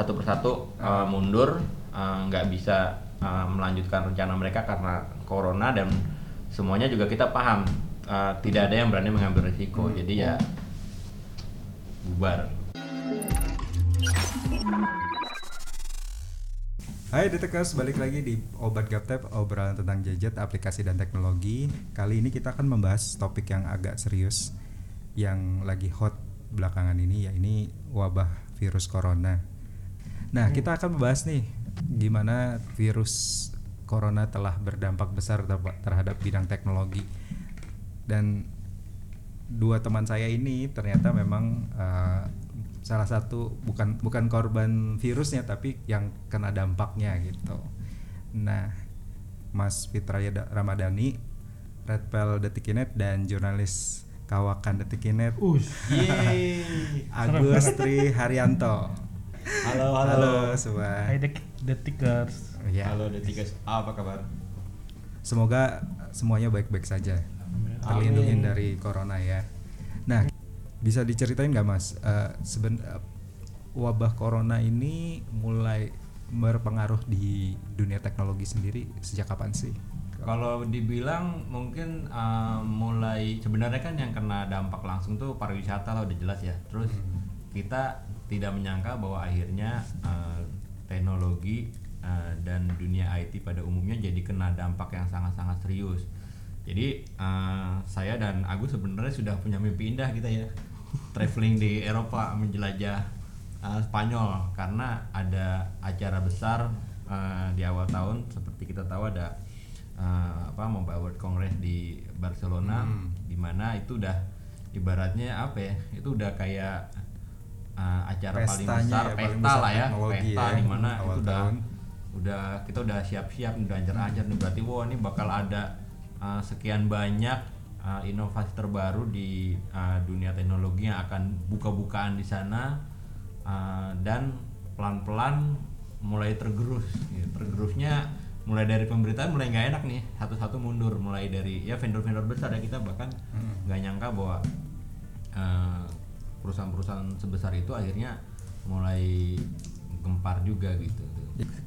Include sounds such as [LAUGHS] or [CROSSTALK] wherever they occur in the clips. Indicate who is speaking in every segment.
Speaker 1: satu persatu uh, mundur uh, nggak bisa uh, melanjutkan rencana mereka karena corona dan semuanya juga kita paham uh, tidak ada yang berani mengambil risiko jadi ya bubar
Speaker 2: Hai Detekers, balik lagi di Obat Gaptep, obrolan tentang gadget, aplikasi dan teknologi. Kali ini kita akan membahas topik yang agak serius yang lagi hot belakangan ini ya ini wabah virus corona. Nah, kita akan membahas nih gimana virus corona telah berdampak besar ter- terhadap bidang teknologi. Dan dua teman saya ini ternyata memang uh, salah satu bukan bukan korban virusnya tapi yang kena dampaknya gitu. Nah, Mas Fitra Ramadhani, Red Pill Detikinet dan jurnalis Kawakan Detikinet
Speaker 3: Us.
Speaker 2: Agus Tri Haryanto.
Speaker 1: Halo
Speaker 2: Halo semua.
Speaker 3: Hai dek detikers.
Speaker 2: Ya,
Speaker 1: halo Detikas apa kabar
Speaker 2: semoga semuanya baik-baik saja. Terlindungi dari corona ya. Nah, bisa diceritain nggak Mas? eh, seben eh, wabah corona ini mulai berpengaruh di dunia teknologi sendiri sejak kapan sih?
Speaker 1: Kalau dibilang mungkin uh, mulai sebenarnya kan yang kena dampak langsung tuh pariwisata lah udah jelas ya. Terus kita tidak menyangka bahwa akhirnya uh, teknologi uh, dan dunia IT pada umumnya jadi kena dampak yang sangat-sangat serius. Jadi uh, saya dan Agus sebenarnya sudah punya mimpi indah kita ya, [LAUGHS] traveling di Eropa menjelajah uh, Spanyol. Karena ada acara besar uh, di awal tahun. Seperti kita tahu ada uh, apa Mobile World Congress di Barcelona di mana itu udah ibaratnya apa ya itu udah kayak uh, acara paling
Speaker 2: Pestanya
Speaker 1: besar
Speaker 2: ya, paling
Speaker 1: pesta
Speaker 2: besar
Speaker 1: lah ya
Speaker 2: teknologi
Speaker 1: pesta
Speaker 2: ya,
Speaker 1: di mana itu udah
Speaker 2: tahun.
Speaker 1: udah kita udah siap-siap udah anjar-anjar nih berarti wah ini bakal ada uh, sekian banyak uh, inovasi terbaru di uh, dunia teknologi yang akan buka-bukaan di sana uh, dan pelan-pelan mulai tergerus ya, tergerusnya mulai dari pemberitaan mulai nggak enak nih satu-satu mundur mulai dari ya vendor-vendor besar ya kita bahkan nggak nyangka bahwa uh, perusahaan-perusahaan sebesar itu akhirnya mulai gempar juga gitu.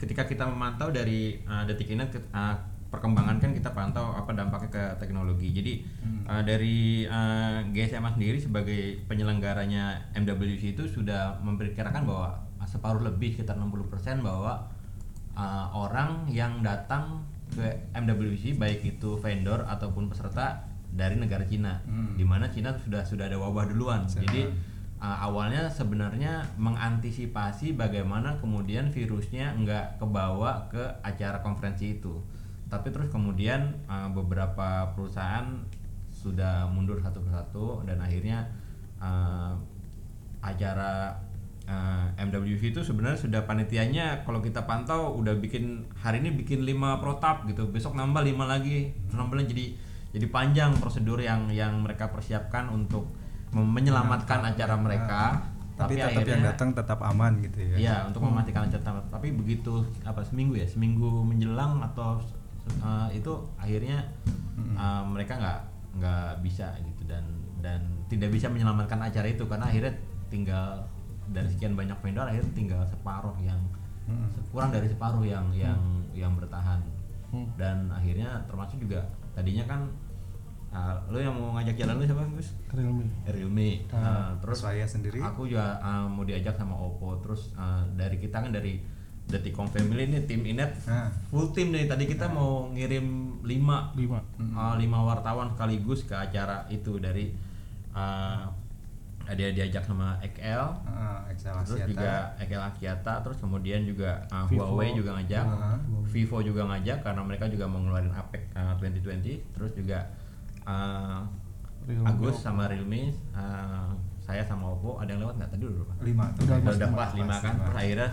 Speaker 1: Ketika kita memantau dari uh, detik ini ke- uh, perkembangan kan kita pantau apa dampaknya ke teknologi. Jadi uh, dari uh, GSMA sendiri sebagai penyelenggaranya MWC itu sudah memperkirakan bahwa uh, separuh lebih sekitar 60% bahwa uh, orang yang datang ke MWC baik itu vendor ataupun peserta dari negara Cina, di mana Cina sudah sudah ada wabah duluan. Jadi uh, awalnya sebenarnya mengantisipasi bagaimana kemudian virusnya nggak kebawa ke acara konferensi itu. Tapi terus kemudian uh, beberapa perusahaan sudah mundur satu persatu dan akhirnya uh, acara uh, MWC itu sebenarnya sudah panitianya kalau kita pantau udah bikin hari ini bikin 5 protap gitu. Besok nambah 5 lagi. Terus nambahnya jadi jadi panjang prosedur yang yang mereka persiapkan untuk menyelamatkan acara mereka.
Speaker 2: Tapi, tetap yang datang tetap aman gitu ya.
Speaker 1: Iya untuk memastikan acara. Tapi begitu apa seminggu ya? Seminggu menjelang atau uh, itu akhirnya uh, mereka nggak nggak bisa gitu. Dan dan tidak bisa menyelamatkan acara itu karena akhirnya tinggal dari sekian banyak vendor akhirnya tinggal separuh yang kurang dari separuh yang yang yang bertahan. Dan akhirnya termasuk juga tadinya kan uh, lo yang mau ngajak jalan lu siapa Gus?
Speaker 3: Realme.
Speaker 1: Realme Uh, terus
Speaker 2: Saya sendiri
Speaker 1: aku juga uh, mau diajak sama Oppo terus uh, dari kita kan dari Deticom Family ini tim Inet
Speaker 2: Nah.
Speaker 1: full tim nih tadi kita mau ngirim 5
Speaker 3: Lima.
Speaker 1: uh, lima wartawan sekaligus ke acara itu dari uh, dia diajak sama XL
Speaker 2: Ah, Excel
Speaker 1: terus
Speaker 2: Asiata.
Speaker 1: juga XL Axiata terus kemudian juga uh,
Speaker 3: Vivo.
Speaker 1: Huawei juga ngajak
Speaker 2: Ah.
Speaker 1: Vivo juga ngajak karena mereka juga mau ngeluarin APEC uh, 2020 terus juga uh,
Speaker 3: Realme,
Speaker 1: Agus sama Realme uh, saya sama Oppo ada yang lewat nggak tadi udah berapa?
Speaker 2: lima.
Speaker 3: Udah,
Speaker 1: udah, pas lima kan? Terus akhirnya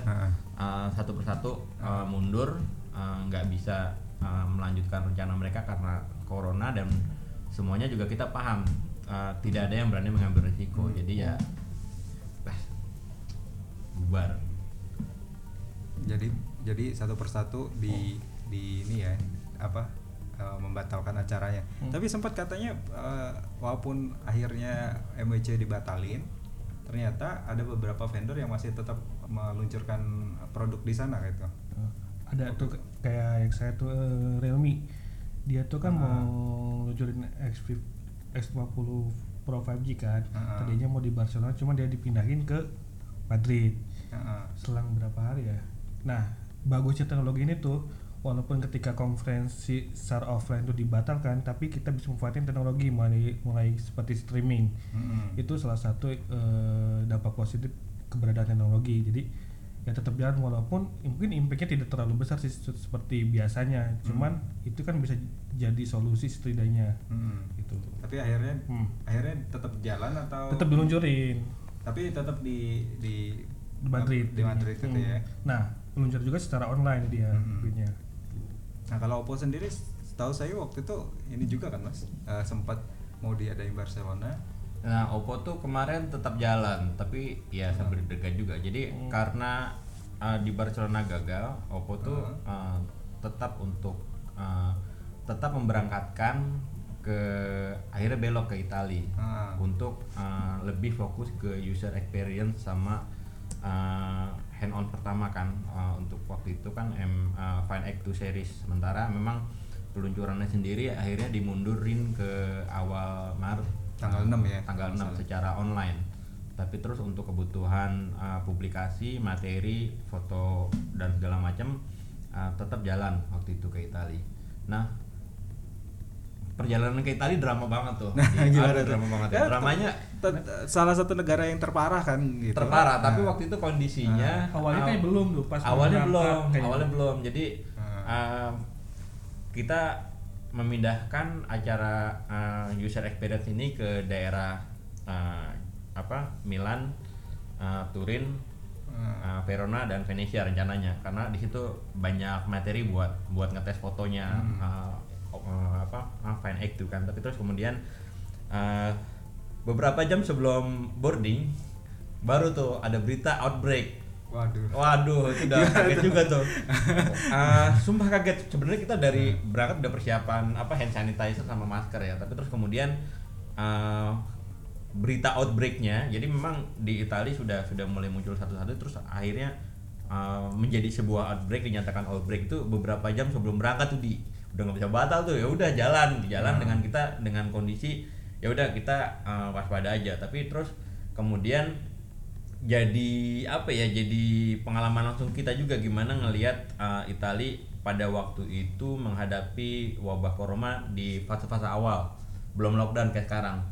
Speaker 1: uh, satu persatu uh, mundur uh, nggak bisa uh, melanjutkan rencana mereka karena corona dan semuanya juga kita paham uh, tidak ada yang berani mengambil risiko jadi ya bah, bubar.
Speaker 2: Jadi jadi satu persatu di di ini ya apa eh, membatalkan acaranya. Tapi sempat katanya eh, walaupun akhirnya MWC dibatalin, ternyata ada beberapa vendor yang masih tetap meluncurkan produk di sana gitu.
Speaker 3: Eh, ada tuh kayak yang saya tuh Realme dia tuh kan
Speaker 2: Ah.
Speaker 3: mau luncurin X X50 Pro 5G kan
Speaker 2: Ah.
Speaker 3: tadinya mau di Barcelona cuma dia dipindahin ke Madrid
Speaker 2: Heeh.
Speaker 3: selang berapa hari ya nah bagusnya teknologi ini tuh walaupun ketika konferensi secara offline itu dibatalkan tapi kita bisa memanfaatkan teknologi mulai mulai seperti streaming
Speaker 2: Mm-mm.
Speaker 3: itu salah satu eh, dampak positif keberadaan teknologi jadi ya tetap jalan walaupun mungkin impactnya tidak terlalu besar sih se- seperti biasanya cuman itu kan bisa jadi solusi setidaknya
Speaker 2: Mm-mm.
Speaker 3: gitu
Speaker 2: Tapi akhirnya
Speaker 3: Hmm.
Speaker 2: akhirnya tetap jalan atau
Speaker 3: tetap diluncurin
Speaker 2: tapi tetap di di
Speaker 3: di Madrid
Speaker 2: di Madrid itu
Speaker 3: Hmm.
Speaker 2: ya.
Speaker 3: nah meluncur juga secara online dia
Speaker 2: Hmm. Nah kalau Oppo sendiri setahu saya waktu itu ini juga kan mas eh, sempat mau diadain Barcelona.
Speaker 1: Nah, Oppo tuh kemarin tetap jalan, tapi ya sambil dekat juga. Jadi karena uh, di Barcelona gagal, Oppo tuh uh, tetap untuk uh, tetap memberangkatkan ke akhirnya belok ke Italia
Speaker 2: Ah.
Speaker 1: untuk uh, lebih fokus ke user experience sama uh, hand on pertama kan uh, untuk waktu itu kan M uh, Fine X2 series. Sementara memang peluncurannya sendiri akhirnya dimundurin ke awal Maret
Speaker 2: Tanggal 6 ya,
Speaker 1: tanggal
Speaker 2: kalau
Speaker 1: 6 secara online. Tapi terus untuk kebutuhan uh, publikasi materi foto dan segala macam uh, tetap jalan waktu itu ke Italia nah perjalanan ke Italia drama banget tuh [LAUGHS]
Speaker 2: Nah,
Speaker 1: Iya,
Speaker 2: gimana
Speaker 1: aduh,
Speaker 2: tuh?
Speaker 1: drama banget
Speaker 2: Ya,
Speaker 1: dramanya
Speaker 2: salah satu negara yang terparah kan gitu.
Speaker 1: terparah tapi
Speaker 2: Nah,
Speaker 1: waktu itu kondisinya
Speaker 3: awalnya
Speaker 1: aw-
Speaker 3: kayak belum tuh pas
Speaker 1: awalnya belum
Speaker 3: kayak
Speaker 1: awalnya
Speaker 3: gitu.
Speaker 1: belum jadi
Speaker 2: Hmm.
Speaker 1: uh, kita memindahkan acara uh, user experience ini ke daerah uh, apa Milan uh, Turin uh, Verona dan Venesia rencananya karena di situ banyak materi buat buat ngetes fotonya
Speaker 2: Hmm.
Speaker 1: uh, uh, apa uh, Fine X tuh kan tapi terus kemudian uh, beberapa jam sebelum boarding baru tuh ada berita outbreak
Speaker 2: Waduh.
Speaker 1: Waduh, itu udah kaget juga tuh. Ah, [LAUGHS] sumpah kaget. Sebenarnya kita dari berangkat udah persiapan apa hand sanitizer sama masker ya. Tapi terus kemudian ah, berita outbreaknya, jadi memang di Italia sudah sudah mulai muncul satu-satu. Terus akhirnya ah, menjadi sebuah outbreak dinyatakan outbreak itu beberapa jam sebelum berangkat tuh di udah nggak bisa batal tuh. Ya udah jalan jalan dengan kita dengan kondisi ya udah kita ah, waspada aja. Tapi terus kemudian jadi apa ya jadi pengalaman langsung kita juga gimana ngelihat uh, Itali pada waktu itu menghadapi wabah corona di fase-fase awal belum lockdown kayak sekarang.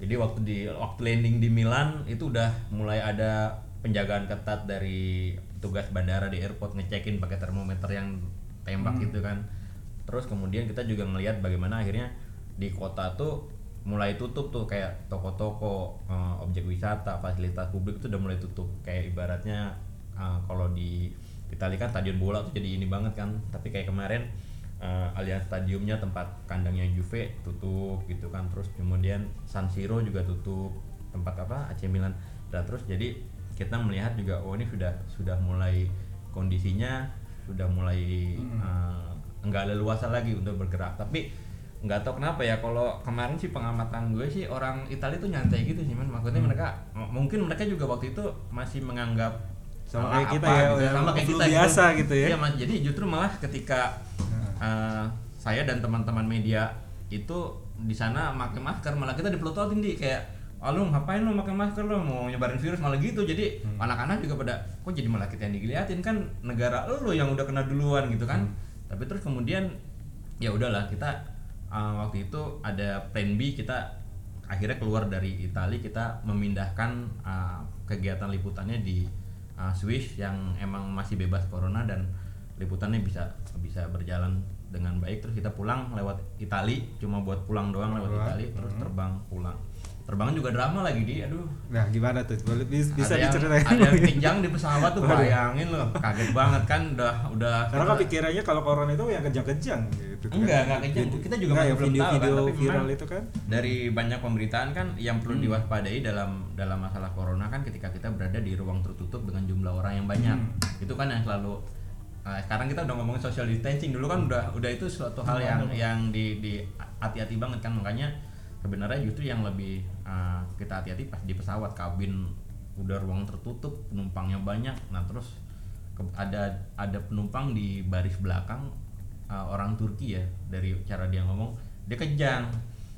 Speaker 1: Jadi waktu di waktu landing di Milan itu udah mulai ada penjagaan ketat dari tugas bandara di airport ngecekin pakai termometer yang tembak gitu kan terus kemudian kita juga ngelihat bagaimana akhirnya di kota tuh mulai tutup tuh kayak toko-toko eh, objek wisata fasilitas publik itu udah mulai tutup. Kayak ibaratnya eh, kalau di Italia kan stadion bola tuh jadi ini banget kan. Tapi kayak kemarin eh, Allianz Stadiumnya tempat kandangnya Juve tutup gitu kan. Terus kemudian San Siro juga tutup tempat apa? AC Milan. Dan terus jadi kita melihat juga oh ini sudah sudah mulai kondisinya sudah mulai eh, enggak leluasa lagi untuk bergerak. Tapi nggak tahu kenapa ya kalau kemarin sih pengamatan gue sih orang Italia tuh nyantai gitu sih man maksudnya mereka m- mungkin mereka juga waktu itu masih menganggap
Speaker 2: Sama
Speaker 1: "Alah,
Speaker 2: kayak kita
Speaker 1: apa,"
Speaker 2: ya,
Speaker 1: gitu,
Speaker 2: yang
Speaker 1: sama kayak kita
Speaker 2: biasa gitu ya.
Speaker 1: Iya, Mas. jadi justru malah ketika eh, saya dan teman-teman media itu di sana pakai masker malah kita dipelototin di. Kayak ah lu ngapain lu pakai masker? Lu mau nyebarin virus? Malah gitu. Jadi anak-anak juga pada kok jadi malah kita yang diliatin kan negara lu yang udah kena duluan gitu kan tapi terus kemudian ya udahlah kita uh, waktu itu ada plan B kita akhirnya keluar dari Italia kita memindahkan uh, kegiatan liputannya di uh, Swiss yang emang masih bebas corona dan liputannya bisa bisa berjalan dengan baik. Terus kita pulang lewat Italia cuma buat pulang doang lewat. Italia terus terbang pulang terbang juga drama lagi di aduh
Speaker 2: Nah gimana tuh? Boleh bis- bisa
Speaker 1: ada yang,
Speaker 2: diceritain?
Speaker 1: ada yang pinjang di pesawat tuh bayangin loh kaget banget kan udah udah
Speaker 2: Karena kan pikirannya kalau corona itu yang kejang-kejang gitu kan.
Speaker 1: Enggak, enggak kejang. Kita juga
Speaker 2: Enggak, ya
Speaker 1: kan,
Speaker 2: video-video
Speaker 1: tapi
Speaker 2: viral itu kan.
Speaker 1: dari banyak pemberitaan kan yang perlu
Speaker 2: Hmm.
Speaker 1: diwaspadai dalam dalam masalah corona kan ketika kita berada di ruang tertutup dengan jumlah orang yang banyak
Speaker 2: Hmm.
Speaker 1: itu kan yang selalu eh, sekarang kita udah ngomongin social distancing dulu kan udah udah itu suatu hal yang yang di di hati-hati banget kan makanya sebenarnya justru yang lebih eh, kita hati-hati pas di pesawat kabin udah ruang tertutup penumpangnya banyak. Nah terus ada ada penumpang di baris belakang uh, orang Turki ya dari cara dia ngomong dia kejang.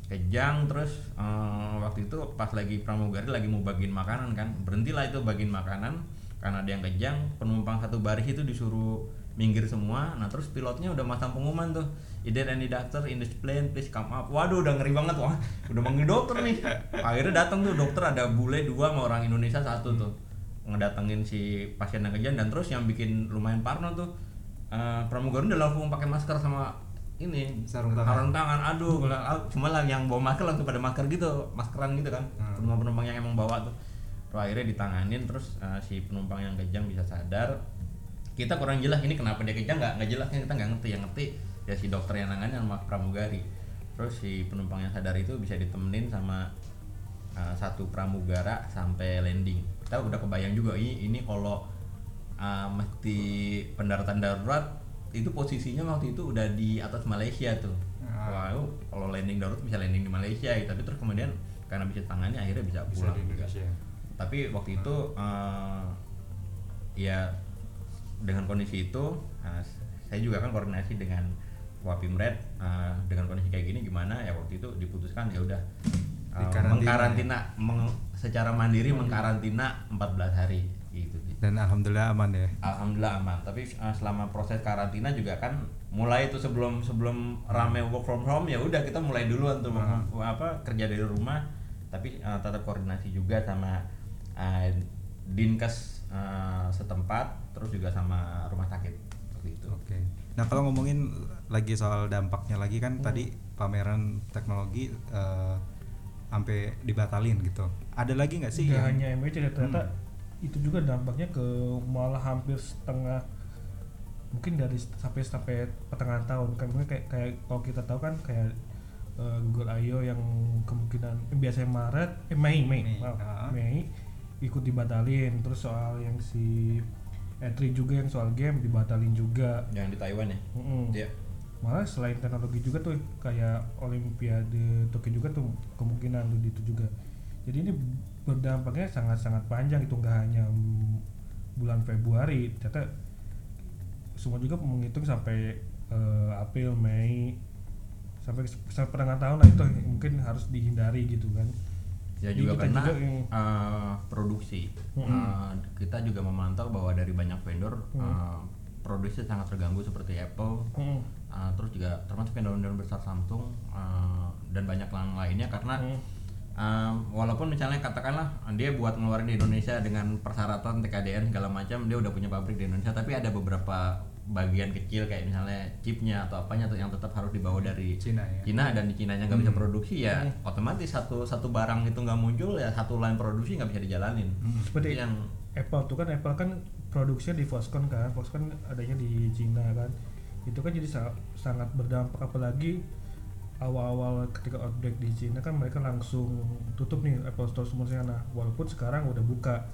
Speaker 1: Kejang terus uh, waktu itu pas lagi pramugari lagi mau bagiin makanan kan berhentilah itu bagiin makanan. Karena ada yang kejang penumpang satu baris itu disuruh minggir semua. Nah terus pilotnya udah masang pengumuman tuh. Is there any doctor in this plane please come up. Waduh udah ngeri banget. Wah udah manggil dokter nih. Akhirnya datang tuh dokter ada bule dua sama orang Indonesia satu tuh. Ngedatengin si pasien yang kejang dan terus yang bikin lumayan parno tuh eh, pramugari udah langsung pakai masker sama ini
Speaker 2: Sarung tangan.
Speaker 1: sarung tangan. Aduh ah, cuma lah yang bawa masker langsung pada masker gitu maskeran gitu kan.
Speaker 2: Hmm.
Speaker 1: penumpang-penumpang yang emang bawa tuh. Terus akhirnya ditanganin terus eh, si penumpang yang kejang bisa sadar kita kurang jelas ini kenapa dia kejang nggak nggak jelas kan kita nggak ngerti. Yang ngerti ya si dokter yang nangani sama pramugari. Terus si penumpang yang sadar itu bisa ditemenin sama uh, satu pramugara sampai landing. Kita udah kebayang juga ini ini kalau uh, mesti pendaratan darurat itu posisinya waktu itu udah di atas Malaysia tuh.
Speaker 2: Ah.
Speaker 1: wah itu kalau landing darurat bisa landing di Malaysia gitu. tapi terus kemudian karena bisa tangani akhirnya bisa
Speaker 2: bisa
Speaker 1: pulang
Speaker 2: di
Speaker 1: juga
Speaker 2: Indonesia.
Speaker 1: Tapi waktu itu eh, ya dengan kondisi itu eh, saya juga kan koordinasi dengan Wapimred eh, dengan kondisi kayak gini gimana ya waktu itu diputuskan ya udah
Speaker 2: Dikarantina
Speaker 1: mengkarantina meng- secara mandiri mengkarantina 14 hari gitu
Speaker 2: dan alhamdulillah aman ya
Speaker 1: Alhamdulillah aman. Tapi uh, selama proses karantina juga kan mulai itu sebelum sebelum rame work from home ya udah kita mulai duluan tuh
Speaker 2: Hmm.
Speaker 1: apa kerja dari rumah. Tapi uh, tetap koordinasi juga sama uh, dinkes uh, setempat, terus juga sama rumah sakit seperti itu.
Speaker 2: Oke. Nah kalau ngomongin lagi soal dampaknya lagi kan tadi pameran teknologi eh, sampai dibatalin gitu. Ada lagi nggak sih
Speaker 3: Nggak
Speaker 2: yang
Speaker 3: hanya MBC ya, ternyata itu juga dampaknya ke malah hampir setengah mungkin dari sampai sampai pertengahan tahun kan mungkin kayak kayak kalau kita tahu kan kayak eh, Google I.O. yang kemungkinan eh, biasanya Maret eh Mei Mei
Speaker 2: Mei,
Speaker 3: maaf,
Speaker 2: ah.
Speaker 3: Mei ikut dibatalin terus soal yang si E3 juga yang soal game dibatalin juga
Speaker 1: Yang di Taiwan ya.
Speaker 3: Mm-mm.
Speaker 1: Iya.
Speaker 3: malah selain teknologi juga tuh kayak Olimpiade Tokyo juga tuh kemungkinan tuh di itu juga jadi ini berdampaknya sangat-sangat panjang itu nggak hanya mm, bulan Februari ternyata semua juga menghitung sampai eh, April Mei sampai sampai pertengahan tahun lah itu mungkin harus dihindari gitu kan
Speaker 1: Ya
Speaker 3: Jadi
Speaker 1: juga
Speaker 3: kita
Speaker 1: karena
Speaker 3: juga yang-
Speaker 1: uh, produksi.
Speaker 3: Mm-mm.
Speaker 1: Uh, kita juga memantau bahwa dari banyak vendor
Speaker 3: Mm.
Speaker 1: uh, produksi sangat terganggu seperti Apple,
Speaker 3: Mm.
Speaker 1: uh, terus juga termasuk vendor-vendor besar Samsung uh, dan banyak yang lainnya karena
Speaker 3: Mm.
Speaker 1: um, walaupun misalnya katakanlah dia buat ngeluarin di Indonesia dengan persyaratan TKDN segala macam dia udah punya pabrik di Indonesia tapi ada beberapa bagian kecil kayak misalnya chipnya atau apanya yang tetap harus dibawa dari
Speaker 2: Cina ya?
Speaker 1: Cina dan di Cina nya nggak bisa produksi ya otomatis satu satu barang itu nggak muncul ya satu line produksi nggak bisa dijalanin.
Speaker 3: Seperti
Speaker 1: Itu yang
Speaker 3: Apple tuh kan Apple kan produksinya di Foxconn kan Foxconn adanya di Cina kan. Itu kan jadi sa- sangat berdampak apalagi awal-awal ketika outbreak di Cina kan mereka langsung tutup nih Apple Store semua sana walaupun sekarang udah buka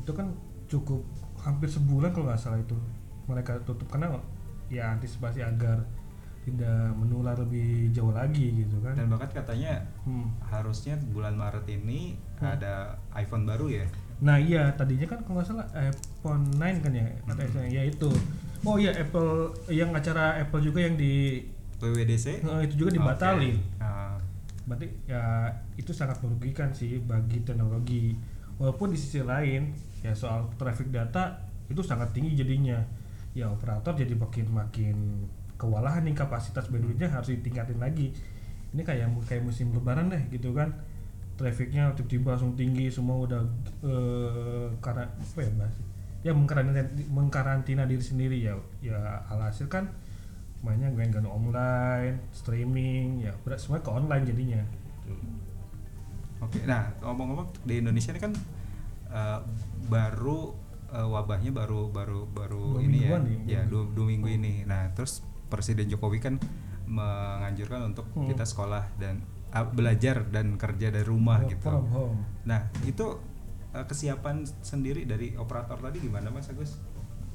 Speaker 3: itu kan cukup hampir sebulan kalau nggak salah itu mereka tutup karena ya antisipasi agar tidak menular lebih jauh lagi gitu kan
Speaker 2: Dan bahkan katanya
Speaker 3: Hmm.
Speaker 2: harusnya bulan Maret ini
Speaker 3: Hmm.
Speaker 2: ada iPhone baru ya.
Speaker 3: Nah iya tadinya kan kalau nggak salah iPhone 9 kan ya atau ya itu. Oh iya Apple yang acara Apple juga yang di
Speaker 2: WWDC
Speaker 3: eh, itu juga dibatalin.
Speaker 2: Oke. Ah,
Speaker 3: Berarti ya itu sangat merugikan sih bagi teknologi. Walaupun di sisi lain ya soal traffic data itu sangat tinggi jadinya. Ya operator jadi makin makin kewalahan nih kapasitas bandwidthnya harus ditingkatin lagi. Ini kayak kayak musim lebaran deh gitu kan. Trafficnya tiba-tiba langsung tinggi semua udah eh, karena apa ya bahas ya mengkarantina, mengkarantina diri sendiri ya ya alhasil kan mainnya main-main online streaming ya berat semua ke online jadinya
Speaker 2: Oke. Nah, ngomong-ngomong di Indonesia ini kan eh, baru eh, wabahnya baru baru baru
Speaker 3: Dua
Speaker 2: ini ya.
Speaker 3: nih,
Speaker 2: Ya,
Speaker 3: dua
Speaker 2: dua, minggu ini. Nah, terus Presiden Jokowi kan menganjurkan untuk
Speaker 3: Hmm.
Speaker 2: kita sekolah dan ah, belajar dan kerja dari rumah
Speaker 3: Work
Speaker 2: gitu.
Speaker 3: from home.
Speaker 2: Nah, itu eh, kesiapan sendiri dari operator tadi gimana Mas Agus?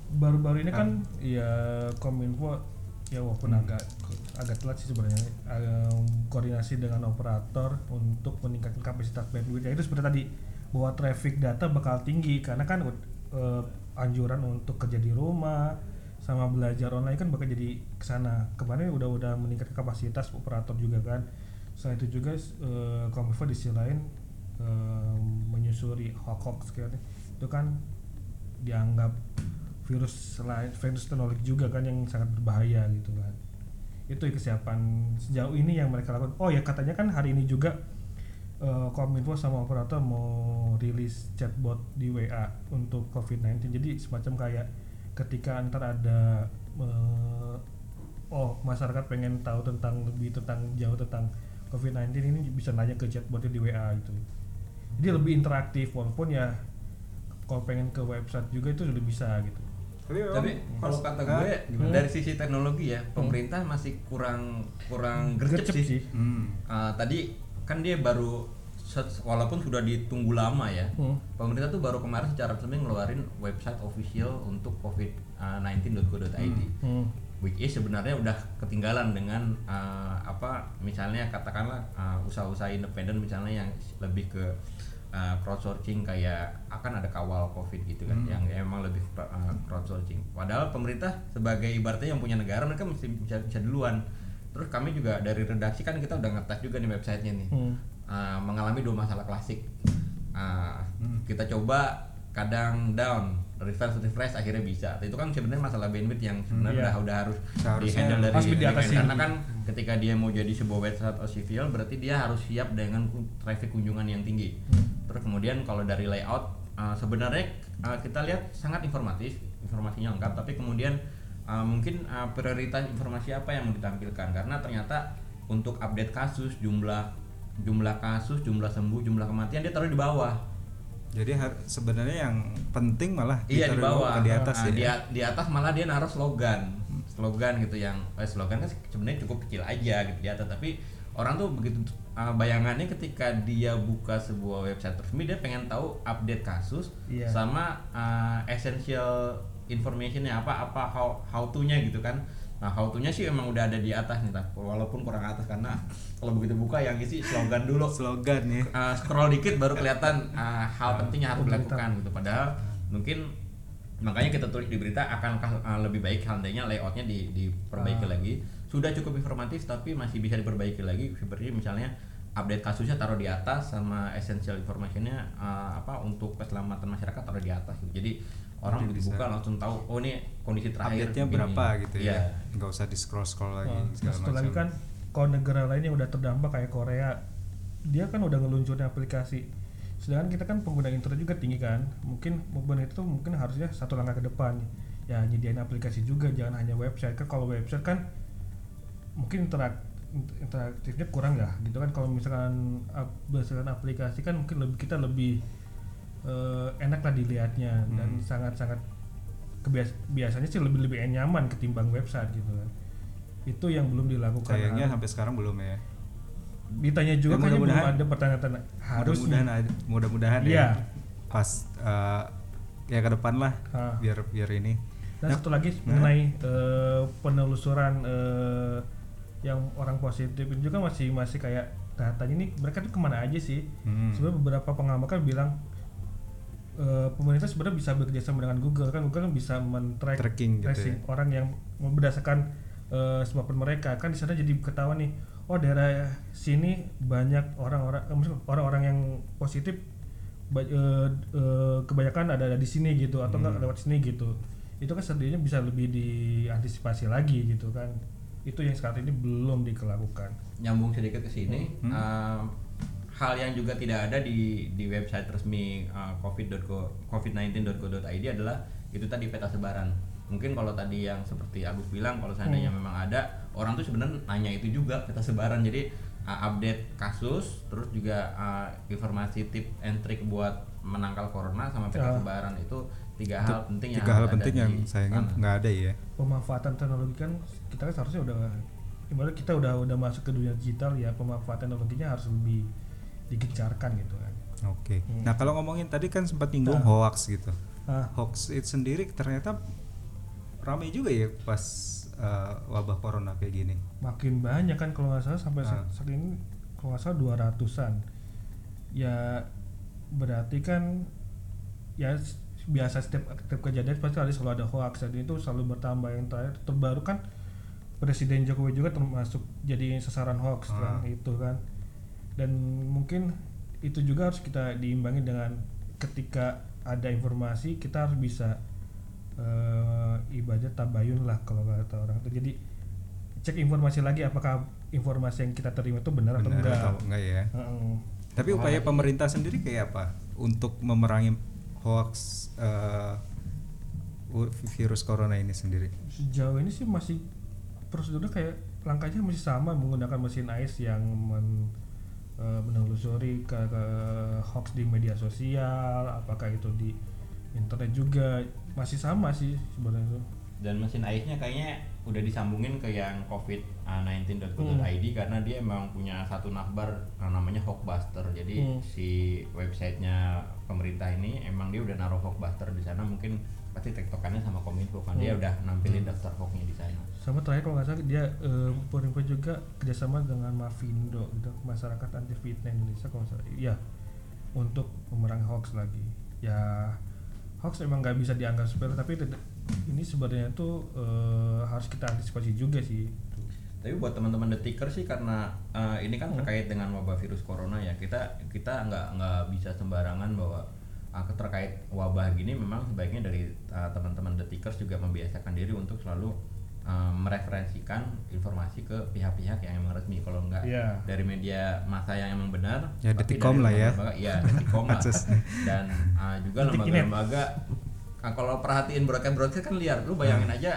Speaker 3: baru-baru ini
Speaker 2: Ah.
Speaker 3: kan ya kominfo ya walaupun agak agak telat sih sebenarnya eh, koordinasi dengan operator untuk meningkatkan kapasitas bandwidth ya itu seperti tadi bahwa traffic data bakal tinggi karena kan eh, anjuran untuk kerja di rumah sama belajar online kan bakal jadi ke sana. Kemarin udah udah meningkat kapasitas operator juga kan. Selain itu juga eh, Kominfo di sisi lain eh, menyusuri hoax hoax itu kan dianggap virus lain virus teknologi juga kan yang sangat berbahaya gitu kan. Itu kesiapan sejauh ini yang mereka lakukan. Oh ya katanya kan hari ini juga eh, Kominfo sama operator mau rilis chatbot di WA untuk COVID-19 jadi semacam kayak ketika ntar ada eh, oh masyarakat pengen tahu tentang lebih tentang jauh tentang COVID-19 ini bisa nanya ke chatbotnya di WA gitu jadi lebih interaktif walaupun ya kalau pengen ke website juga itu sudah bisa gitu
Speaker 2: Tapi,
Speaker 1: Tapi kalau kata gue
Speaker 3: Gimana?
Speaker 1: dari sisi teknologi ya, pemerintah masih kurang kurang gercep, sih.
Speaker 2: Hmm.
Speaker 1: Ah, tadi kan dia baru walaupun sudah ditunggu lama ya.
Speaker 3: Hmm.
Speaker 1: Pemerintah tuh baru kemarin secara resmi ngeluarin website official untuk covid19.go.id.
Speaker 3: Hmm.
Speaker 1: Which is sebenarnya udah ketinggalan dengan ah, apa misalnya katakanlah ah, usaha-usaha independen misalnya yang lebih ke ah, crowdsourcing kayak akan ada kawal covid gitu kan
Speaker 2: Hmm.
Speaker 1: yang emang lebih ah, crowdsourcing. Padahal pemerintah sebagai ibaratnya yang punya negara mereka mesti bisa, bisa duluan. Terus kami juga dari redaksi kan kita udah ngetes juga nih websitenya nih
Speaker 3: Hmm.
Speaker 1: uh, mengalami dua masalah klasik. Uh,
Speaker 2: Hmm.
Speaker 1: Kita coba kadang down, refresh refresh akhirnya bisa. Itu kan sebenarnya masalah bandwidth yang sebenarnya
Speaker 3: iya.
Speaker 1: udah udah harus di handle dari
Speaker 3: harus diatasin.
Speaker 1: karena kan ketika dia mau jadi sebuah website atau civil berarti dia harus siap dengan traffic kunjungan yang tinggi.
Speaker 3: Hmm.
Speaker 1: Terus kemudian kalau dari layout uh, sebenarnya uh, kita lihat sangat informatif, informasinya lengkap tapi kemudian uh, mungkin uh, prioritas informasi apa yang mau ditampilkan? Karena ternyata untuk update kasus jumlah jumlah kasus jumlah sembuh jumlah kematian dia taruh di bawah.
Speaker 2: Jadi har- sebenarnya yang penting malah
Speaker 1: iya di bawah.
Speaker 2: di atas
Speaker 1: Nah,
Speaker 2: ya.
Speaker 1: di, di atas malah dia naruh slogan. Slogan gitu yang eh, slogan kan sebenarnya cukup kecil aja gitu di atas. Tapi orang tuh begitu uh, bayangannya ketika dia buka sebuah website resmi dia pengen tahu update kasus
Speaker 3: Iya.
Speaker 1: sama uh, essential informationnya apa apa how how to nya gitu kan. Nah how to nya sih emang udah ada di atas nih tapi walaupun kurang atas karena kalau begitu buka yang isi slogan dulu.
Speaker 2: Slogan ya.
Speaker 1: uh, scroll dikit baru kelihatan uh, hal penting yang harus dilakukan gitu. Padahal mungkin makanya kita tulis di berita akan uh, lebih baik seandainya layoutnya di, diperbaiki
Speaker 3: Ah.
Speaker 1: lagi. Sudah cukup informatif tapi masih bisa diperbaiki lagi. Seperti misalnya update kasusnya taruh di atas sama essential informationnya uh, apa untuk keselamatan masyarakat taruh di atas gitu. jadi orang
Speaker 2: Jadi
Speaker 1: begitu
Speaker 2: bisa-
Speaker 1: buka langsung tahu oh ini kondisi terakhir
Speaker 2: Update-nya
Speaker 1: begini.
Speaker 2: berapa gitu
Speaker 1: Iya.
Speaker 2: ya. Nggak usah di scroll-scroll lagi
Speaker 3: Nah,
Speaker 2: segala
Speaker 3: satu lagi
Speaker 2: macam.
Speaker 3: kan kalau negara lain yang udah terdampak kayak Korea dia kan udah ngeluncurin aplikasi sedangkan kita kan pengguna internet juga tinggi kan mungkin pengguna itu mungkin harusnya satu langkah ke depan ya nyediain aplikasi juga jangan hanya website kan kalau website kan mungkin interak interaktifnya kurang ya gitu kan kalau misalkan berdasarkan aplikasi kan mungkin lebih kita lebih eh, enak lah dilihatnya dan
Speaker 2: Hmm.
Speaker 3: sangat-sangat kebias biasanya sih lebih lebih nyaman ketimbang website gitu kan itu yang belum dilakukan
Speaker 2: Sayangnya sampai sekarang belum ya.
Speaker 3: ditanya juga
Speaker 2: Ya,
Speaker 3: kayaknya belum
Speaker 2: mudah-mudahan.
Speaker 3: ada pertanyaan harus
Speaker 2: mudah-mudahan
Speaker 3: Iya.
Speaker 2: ya. Pas eh, ya ke depan lah
Speaker 3: Ah.
Speaker 2: biar biar ini.
Speaker 3: dan
Speaker 2: Nah,
Speaker 3: satu lagi
Speaker 2: nah.
Speaker 3: mengenai eh, penelusuran eh, yang orang positif itu juga masih masih kayak datanya ini mereka tuh ke mana aja sih
Speaker 2: Hmm.
Speaker 3: sebenarnya beberapa pengamat kan bilang eh, pemerintah sebenarnya bisa bekerja sama dengan Google kan Google kan bisa men-track
Speaker 2: Tracking gitu
Speaker 3: tracing
Speaker 2: ya.
Speaker 3: orang yang berdasarkan eh, sebab mereka kan di sana jadi ketahuan nih oh daerah sini banyak orang-orang eh, orang-orang yang positif ba- eh, kebanyakan ada, ada di sini gitu atau enggak
Speaker 2: Hmm.
Speaker 3: lewat sini gitu itu kan setidaknya bisa lebih diantisipasi lagi gitu kan itu yang saat ini belum dilakukan
Speaker 1: nyambung sedikit ke sini
Speaker 2: Hmm.
Speaker 1: uh, hal yang juga tidak ada di di website resmi uh, covid.go covid19.go.id adalah itu tadi peta sebaran mungkin kalau tadi yang seperti Agus bilang kalau seandainya
Speaker 3: Hmm.
Speaker 1: memang ada orang tuh sebenarnya nanya itu juga peta sebaran jadi uh, update kasus terus juga uh, informasi tip and trick buat menangkal corona sama peta
Speaker 3: Ah.
Speaker 1: sebaran itu tiga hal penting yang
Speaker 2: Tiga hal
Speaker 1: harus ada
Speaker 2: penting
Speaker 1: di
Speaker 2: yang sayangnya
Speaker 1: sana.
Speaker 2: nggak ada ya.
Speaker 3: pemanfaatan teknologi kan kita kan seharusnya udah ibarat kita udah udah masuk ke dunia digital ya pemanfaatan teknologinya harus lebih digencarkan gitu kan
Speaker 2: Oke.
Speaker 3: Hmm.
Speaker 2: Nah kalau ngomongin tadi kan sempat nyinggung
Speaker 3: Nah.
Speaker 2: hoax gitu.
Speaker 3: ah
Speaker 2: Hoax itu sendiri ternyata ramai juga ya pas eh, wabah corona kayak gini.
Speaker 3: makin banyak kan kalau nggak salah sampai
Speaker 2: Ah.
Speaker 3: saat ini kalau nggak salah dua ratusan ya berarti kan ya biasa setiap setiap kejadian pasti ada selalu ada hoax dan itu selalu bertambah yang terakhir terbaru kan Presiden Jokowi juga termasuk jadi sasaran hoax kan
Speaker 2: Ah.
Speaker 3: itu kan dan mungkin itu juga harus kita diimbangi dengan ketika ada informasi kita harus bisa eh ibadah tabayun lah kalau kata orang itu jadi cek informasi lagi apakah informasi yang kita terima itu benar, atau
Speaker 2: Benar
Speaker 3: enggak
Speaker 2: atau enggak ya?
Speaker 3: Heeh.
Speaker 2: Tapi upaya pemerintah sendiri kayak apa untuk memerangi hoax eh, u- virus corona ini sendiri?
Speaker 3: sejauh ini sih masih prosedurnya kayak langkahnya masih sama menggunakan mesin ais yang men, eh, menelusuri ke, ke hoax di media sosial apakah itu di internet juga. Masih sama sih sebenarnya
Speaker 1: dan mesin AIS-nya kayaknya udah disambungin ke yang covid19.go.id karena dia emang punya satu navbar uh, namanya Hawkbuster jadi
Speaker 3: Hmm.
Speaker 1: si websitenya pemerintah ini emang dia udah naruh Hawkbuster di sana. Mungkin pasti tektokannya sama kominfo kan. Dia
Speaker 3: Hmm.
Speaker 1: udah nampilin daftar hoaxnya di sana.
Speaker 3: Sama terakhir kalau nggak salah dia eh, Kominfo juga kerjasama dengan Mavindo gitu masyarakat anti fitnah Indonesia kalau nggak salah. Iya untuk memerangi hoax lagi. Ya hoax memang nggak bisa dianggap sepele tapi ini sebenarnya tuh eh, harus kita antisipasi juga sih.
Speaker 1: Tapi buat teman-teman detiker sih karena uh, ini kan
Speaker 3: Hmm.
Speaker 1: terkait dengan wabah virus corona ya kita kita nggak nggak bisa sembarangan bahwa uh, terkait wabah gini memang sebaiknya dari uh, teman-teman detikers juga membiasakan diri untuk selalu uh, mereferensikan informasi ke pihak-pihak yang emang resmi kalau nggak
Speaker 3: Iya.
Speaker 1: dari media masa yang emang benar
Speaker 2: Ya,
Speaker 1: dari
Speaker 2: lah ya.
Speaker 1: lembaga- iya Detikcom lah dan uh, juga lembaga-lembaga Nah, kalau perhatiin broadcast broadcast kan liar lu bayangin
Speaker 2: Hmm.
Speaker 1: aja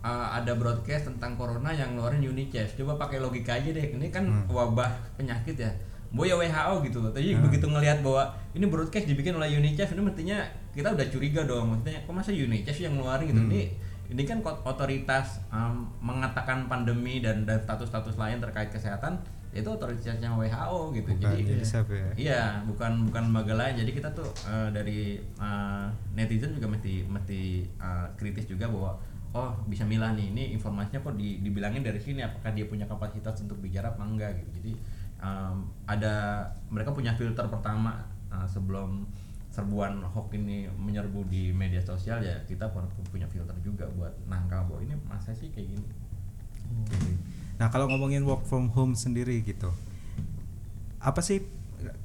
Speaker 1: uh, ada broadcast tentang corona yang ngeluarin UNICEF coba pakai logika aja deh ini kan
Speaker 2: Hmm.
Speaker 1: wabah penyakit ya Boya WHO gitu loh tapi begitu ngelihat bahwa ini broadcast dibikin oleh UNICEF ini mestinya kita udah curiga dong maksudnya kok masa UNICEF yang ngeluarin gitu
Speaker 2: Hmm.
Speaker 1: ini ini kan otoritas um, mengatakan pandemi dan dan status-status lain terkait kesehatan itu otoritasnya WHO gitu
Speaker 2: Bukan
Speaker 1: jadi
Speaker 2: UNICEF ya?
Speaker 1: Iya, bukan bukan lembaga lain. Jadi kita tuh eh, dari eh, netizen juga mesti mesti eh, kritis juga bahwa oh bisa milah nih ini informasinya kok di- dibilangin dari sini apakah dia punya kapasitas untuk bicara apa enggak gitu. Jadi em, ada mereka punya filter pertama eh, sebelum serbuan hoax ini menyerbu di media sosial ya kita pun punya filter juga buat nangkal bahwa ini masa sih kayak gini.
Speaker 2: Nah kalau ngomongin work from home sendiri gitu, apa sih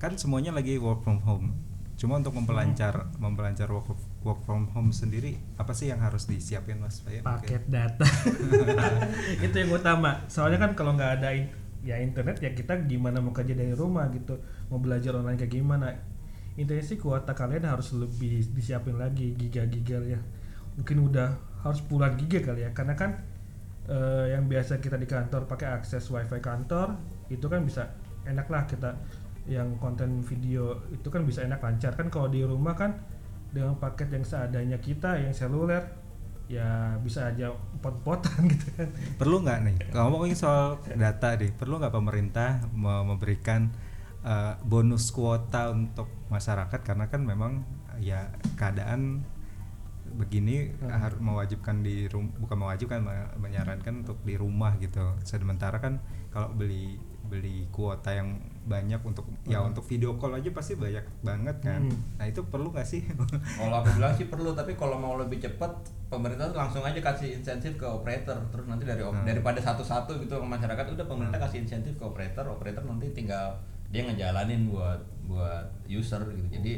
Speaker 2: kan semuanya lagi work from home. Cuma untuk memperlancar memperlancar work work from home sendiri, apa sih yang harus disiapin mas? Mungkin.
Speaker 3: paket data [LAUGHS] itu yang utama soalnya kan kalau nggak ada ya internet ya kita gimana mau kerja dari rumah gitu mau belajar online kayak gimana. Intinya sih kuota kalian harus lebih disiapin lagi giga-giga ya. Mungkin udah harus puluhan giga kali ya karena kan eh, yang biasa kita di kantor pakai akses wifi kantor itu kan bisa enak lah kita yang konten video itu kan bisa enak lancar. Kan kalau di rumah kan dengan paket yang seadanya kita yang seluler ya bisa aja pot-potan [LAUGHS] gitu kan
Speaker 2: Perlu nggak nih? Kalau ngomongin soal data deh, perlu nggak pemerintah me- memberikan eh, bonus kuota untuk masyarakat karena kan memang ya keadaan begini
Speaker 3: Hmm.
Speaker 2: harus mewajibkan di rum bukan mewajibkan me- menyarankan untuk di rumah gitu. Sementara kan kalau beli beli kuota yang banyak untuk ya
Speaker 3: Hmm.
Speaker 2: untuk video call aja pasti banyak banget kan.
Speaker 3: Hmm.
Speaker 2: Nah itu perlu nggak sih? [LAUGHS]
Speaker 1: Kalau aku bilang sih perlu, tapi kalau mau lebih cepat, pemerintah tuh langsung aja kasih insentif ke operator. Terus nanti dari
Speaker 2: Hmm.
Speaker 1: daripada satu-satu gitu ke masyarakat, udah pemerintah kasih insentif ke operator, operator nanti tinggal dia ngejalanin buat buat user gitu. Jadi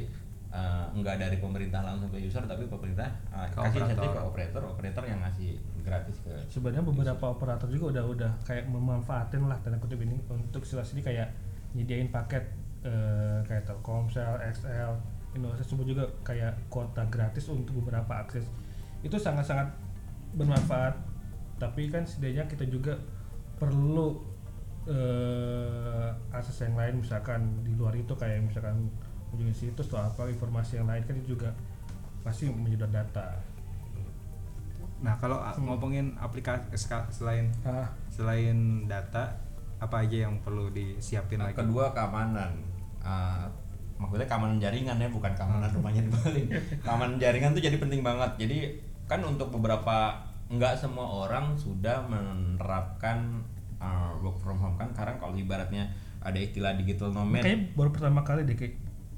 Speaker 1: eh, nggak dari pemerintah langsung ke user, tapi pemerintah
Speaker 2: Ke
Speaker 1: kasih insentif ke
Speaker 2: operator.
Speaker 1: operator, yang ngasih gratis ke.
Speaker 3: sebenarnya beberapa operator juga udah udah kayak memanfaatin lah tanda kutip ini untuk istilah sini kayak nyediain paket eh, kayak Telkomsel, XL, Indosat sebut juga kayak kuota gratis untuk beberapa akses itu sangat-sangat bermanfaat tapi kan setidaknya kita juga perlu eh, akses yang lain misalkan di luar itu kayak misalkan kunjungi situs atau apa informasi yang lain kan itu juga pasti menyedot data
Speaker 2: nah kalau a-
Speaker 3: Hmm.
Speaker 2: ngomongin aplikasi selain
Speaker 3: ah
Speaker 2: selain data apa aja yang perlu disiapin
Speaker 1: Nah,
Speaker 2: lagi?
Speaker 1: kedua keamanan. Ah, maksudnya keamanan jaringan ya, bukan keamanan rumahnya dibalik. keamanan jaringan tuh jadi penting banget. Jadi kan untuk beberapa nggak semua orang sudah menerapkan ah, work from home kan. Karena kalau ibaratnya ada istilah digital nomad.
Speaker 3: Kayaknya baru pertama kali deh kayak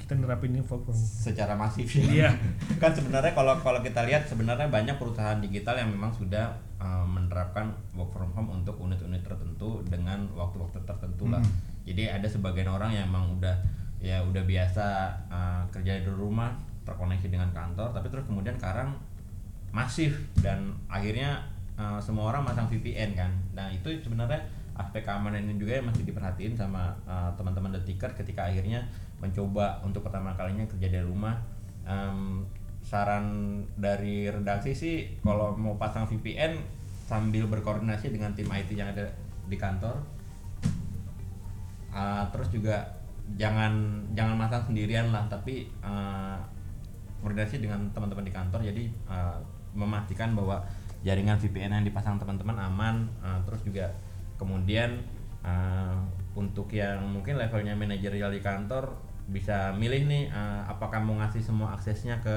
Speaker 3: kita nerapin ini work from
Speaker 1: secara masif sih.
Speaker 3: Iya. [LAUGHS]
Speaker 1: kan sebenarnya kalau kalau kita lihat sebenarnya banyak perusahaan digital yang memang sudah uh, menerapkan work from home untuk unit-unit tertentu dengan waktu-waktu tertentu lah. Jadi ada sebagian orang yang memang udah ya udah biasa uh, kerja di rumah terkoneksi dengan kantor, tapi terus kemudian sekarang masif dan akhirnya uh, semua orang masang VPN kan. Nah itu sebenarnya aspek keamanan ini juga yang masih diperhatiin sama uh, teman-teman detiker ketika akhirnya mencoba untuk pertama kalinya kerja dari rumah. Em, saran dari redaksi sih kalau mau pasang VPN sambil berkoordinasi dengan tim IT yang ada di kantor. Uh, terus juga jangan jangan masang sendirian lah tapi uh, koordinasi dengan teman-teman di kantor jadi uh, memastikan bahwa jaringan VPN yang dipasang teman-teman aman uh, terus juga kemudian uh, untuk yang mungkin levelnya manajerial di kantor bisa milih nih uh, apakah mau ngasih semua aksesnya ke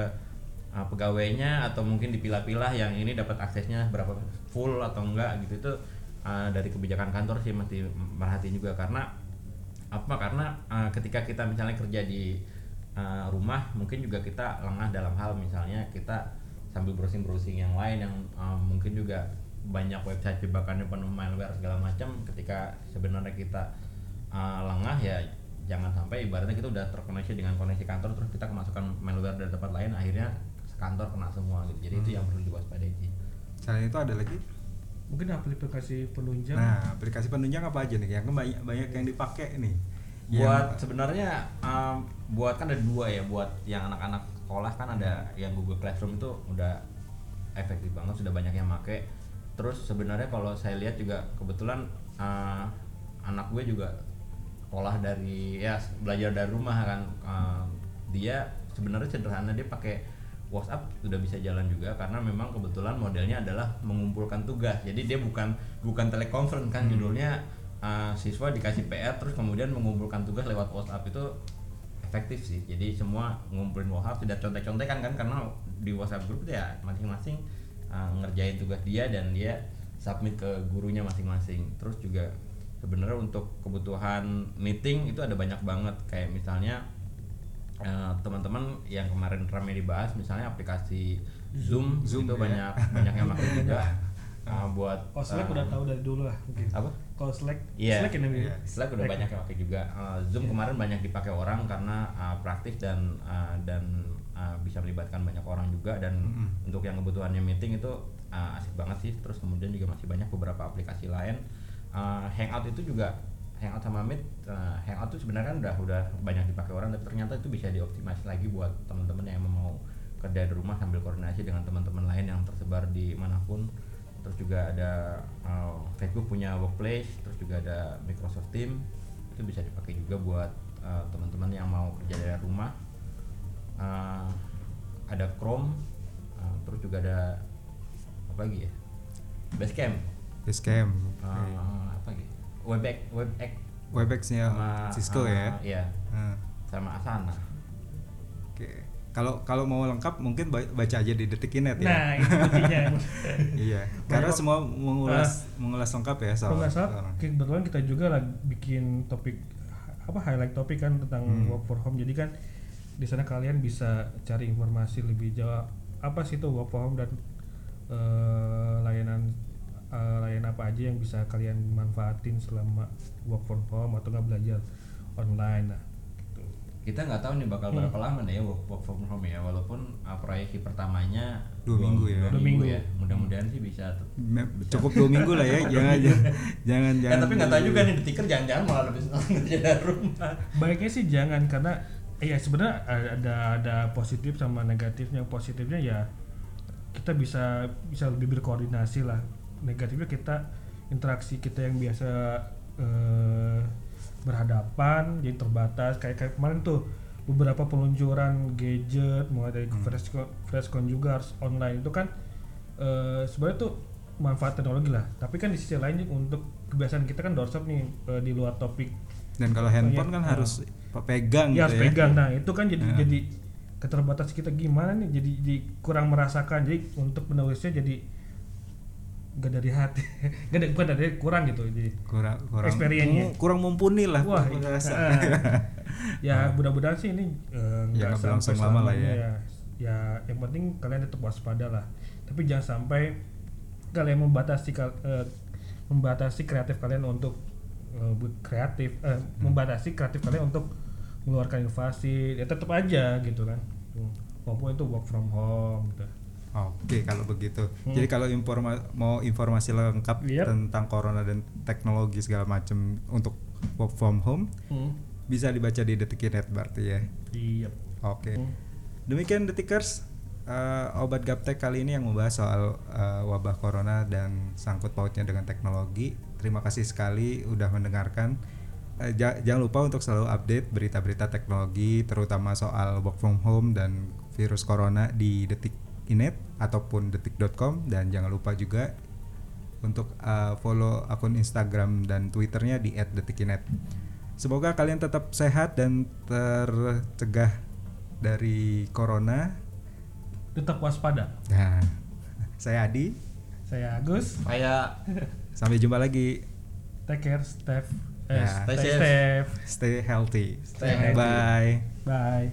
Speaker 1: uh, pegawainya atau mungkin dipilah-pilah yang ini dapat aksesnya berapa full atau enggak gitu. Itu uh, dari kebijakan kantor sih mesti merhatiin juga. Karena apa? Karena uh, ketika kita misalnya kerja di uh, rumah mungkin juga kita lengah dalam hal misalnya kita sambil browsing-browsing yang lain yang uh, mungkin juga banyak website jebakannya penuh malware segala macam ketika sebenarnya kita uh, lengah ya jangan sampai ibaratnya kita udah terkoneksi dengan koneksi kantor terus kita kemasukan malware dari tempat lain akhirnya kantor kena semua gitu jadi itu yang perlu diwaspadai sih
Speaker 2: Selain itu ada lagi?
Speaker 3: Mungkin aplikasi penunjang
Speaker 2: Nah, aplikasi penunjang apa aja nih? Yang banyak banyak yang dipakai nih.
Speaker 1: buat
Speaker 2: Yang-
Speaker 1: sebenarnya um, buat kan ada dua ya buat yang anak-anak sekolah kan ada yang Google Classroom itu udah efektif banget sudah banyak yang make terus sebenarnya kalau saya lihat juga kebetulan uh, anak gue juga sekolah dari ya belajar dari rumah kan. Uh, dia sebenarnya sederhana dia pakai WhatsApp sudah bisa jalan juga karena memang kebetulan modelnya adalah mengumpulkan tugas. Jadi dia bukan bukan telekonferensi kan judulnya uh, siswa dikasih PR terus kemudian mengumpulkan tugas lewat WhatsApp itu efektif sih. Jadi semua ngumpulin WhatsApp tidak contek-contekan kan karena di WhatsApp grup itu ya masing-masing uh, ngerjain tugas dia dan dia submit ke gurunya masing-masing terus juga sebenarnya untuk kebutuhan meeting itu ada banyak banget kayak misalnya eh, teman-teman yang kemarin ramai dibahas misalnya aplikasi Zoom,
Speaker 2: Zoom,
Speaker 1: itu
Speaker 2: ya.
Speaker 1: banyak banyak yang pakai juga uh, [LAUGHS] buat
Speaker 3: Kalau Slack
Speaker 1: uh,
Speaker 3: udah tahu dari dulu lah mungkin.
Speaker 1: apa
Speaker 3: Kalau Slack,
Speaker 1: Iya.
Speaker 3: Slack ini
Speaker 2: Iya.
Speaker 1: Slack udah banyak yang pakai juga. Uh, Zoom kemarin banyak dipakai orang karena uh, praktis dan uh, dan uh, bisa melibatkan banyak orang juga dan untuk yang kebutuhannya meeting itu uh, asik banget sih. Terus kemudian juga masih banyak beberapa aplikasi lain. Uh, Hangout itu juga Hangout sama Meet. Uh, Hangout itu sebenarnya kan udah udah banyak dipakai orang tapi ternyata itu bisa dioptimasi lagi buat teman-teman yang mau kerja di rumah sambil koordinasi dengan teman-teman lain yang tersebar di mana pun terus juga ada uh, Facebook punya Workplace, terus juga ada Microsoft Team itu bisa dipakai juga buat uh, teman-teman yang mau kerja dari rumah. Uh, ada Chrome, uh, terus juga ada apa lagi ya? Basecamp,
Speaker 2: Basecamp.
Speaker 1: uh, apa lagi? Webex, Webex
Speaker 2: Webex-nya
Speaker 1: sama
Speaker 2: Cisco
Speaker 1: uh,
Speaker 2: ya.
Speaker 1: Iya,
Speaker 2: Nah,
Speaker 1: sama Asana.
Speaker 2: Oke. Kalau kalau mau lengkap mungkin ba- baca aja di Detikinet ya.
Speaker 3: Nah, itu intinya. [LAUGHS]
Speaker 2: iya. Karena semua mengulas mengulas lengkap ya soal.
Speaker 3: Kalau nggak salah,
Speaker 2: soal-
Speaker 3: kebetulan kita juga lagi bikin topik apa highlight topik kan tentang
Speaker 2: Hmm.
Speaker 3: work for home. Jadi kan di sana kalian bisa cari informasi lebih jauh apa sih itu work for home dan eh, layanan eh, layanan apa aja yang bisa kalian manfaatin selama work from home atau nggak belajar online. Nah, gitu.
Speaker 1: Kita nggak tahu nih bakal
Speaker 3: Hmm.
Speaker 1: berapa lama nih ya work, work from home ya, walaupun uh, proyeksi pertamanya
Speaker 2: Dua minggu ya.
Speaker 1: dua
Speaker 3: Dua
Speaker 1: minggu
Speaker 3: minggu.
Speaker 1: ya. Mudah-mudahan sih bisa
Speaker 2: cukup dua minggu lah ya. [LAUGHS] jangan jangan jangan
Speaker 1: Ya,
Speaker 2: jangan.
Speaker 1: tapi nggak tahu juga nih detiker jangan-jangan malah lebih [LAUGHS] senang kerja dari rumah.
Speaker 3: Baiknya sih jangan karena eh, ya sebenarnya ada ada positif sama negatifnya. Positifnya ya kita bisa bisa lebih berkoordinasi lah. Negatifnya kita interaksi kita yang biasa eh, berhadapan jadi terbatas. Kayak, kayak kemarin tuh beberapa peluncuran gadget mulai dari Freshcon, Freshcon juga harus online. Itu kan eh, sebenarnya tuh manfaat teknologi lah. Tapi kan di sisi lain untuk kebiasaan kita kan doorstep nih eh, di luar topik.
Speaker 2: Dan kalau handphone kan harus pe- pegang
Speaker 3: ya
Speaker 2: gitu
Speaker 3: harus pegang nah itu kan jadi
Speaker 2: Ya.
Speaker 3: jadi keterbatas kita gimana nih jadi, jadi kurang merasakan jadi untuk penulisnya jadi gak dari hati [LAUGHS] gak dari bukan dari kurang gitu jadi
Speaker 2: kurang kurang
Speaker 3: Experience-nya.
Speaker 2: mu- kurang mumpuni lah
Speaker 3: wah
Speaker 2: kurang
Speaker 3: iya.
Speaker 2: rasa. [LAUGHS]
Speaker 3: Ah. ya mudah-mudahan sih ini eh,
Speaker 2: Ya, berlangsung
Speaker 3: sampai
Speaker 2: lama lah
Speaker 3: selamanya
Speaker 2: ya.
Speaker 3: ya yang penting kalian tetap waspada lah tapi jangan sampai kalian membatasi eh, membatasi kreatif kalian untuk bu- kreatif eh,
Speaker 2: Hmm.
Speaker 3: membatasi kreatif kalian untuk mengeluarkan inovasi ya tetap aja gitu kan Tuh. maupun itu work from home gitu
Speaker 2: Oke, kalau begitu.
Speaker 3: Hmm.
Speaker 2: Jadi kalau informa mau informasi lengkap
Speaker 3: Yep.
Speaker 2: tentang corona dan teknologi segala macam untuk work from home
Speaker 3: Hmm.
Speaker 2: bisa dibaca di Detikinet berarti ya.
Speaker 3: iya
Speaker 2: Oke.
Speaker 3: Hmm.
Speaker 2: Demikian Detikers eh, obat gaptek kali ini yang membahas soal eh, wabah corona dan sangkut pautnya dengan teknologi. Terima kasih sekali udah mendengarkan. Eh, ja- jangan lupa untuk selalu update berita-berita teknologi terutama soal work from home dan virus corona di Detikinet ataupun detik.com dan jangan lupa juga untuk uh, follow akun Instagram dan Twitternya di @detikinet. Semoga kalian tetap sehat dan tercegah dari corona.
Speaker 3: tetap waspada
Speaker 2: Nah, [LAUGHS] saya Adi.
Speaker 3: saya Agus
Speaker 1: Kayak [LAUGHS]
Speaker 2: Sampai jumpa lagi.
Speaker 3: take care Steph
Speaker 2: Ya.
Speaker 3: stay
Speaker 1: Stay safe.
Speaker 3: safe
Speaker 2: Stay healthy.
Speaker 1: Stay healthy.
Speaker 2: Bye.
Speaker 3: bye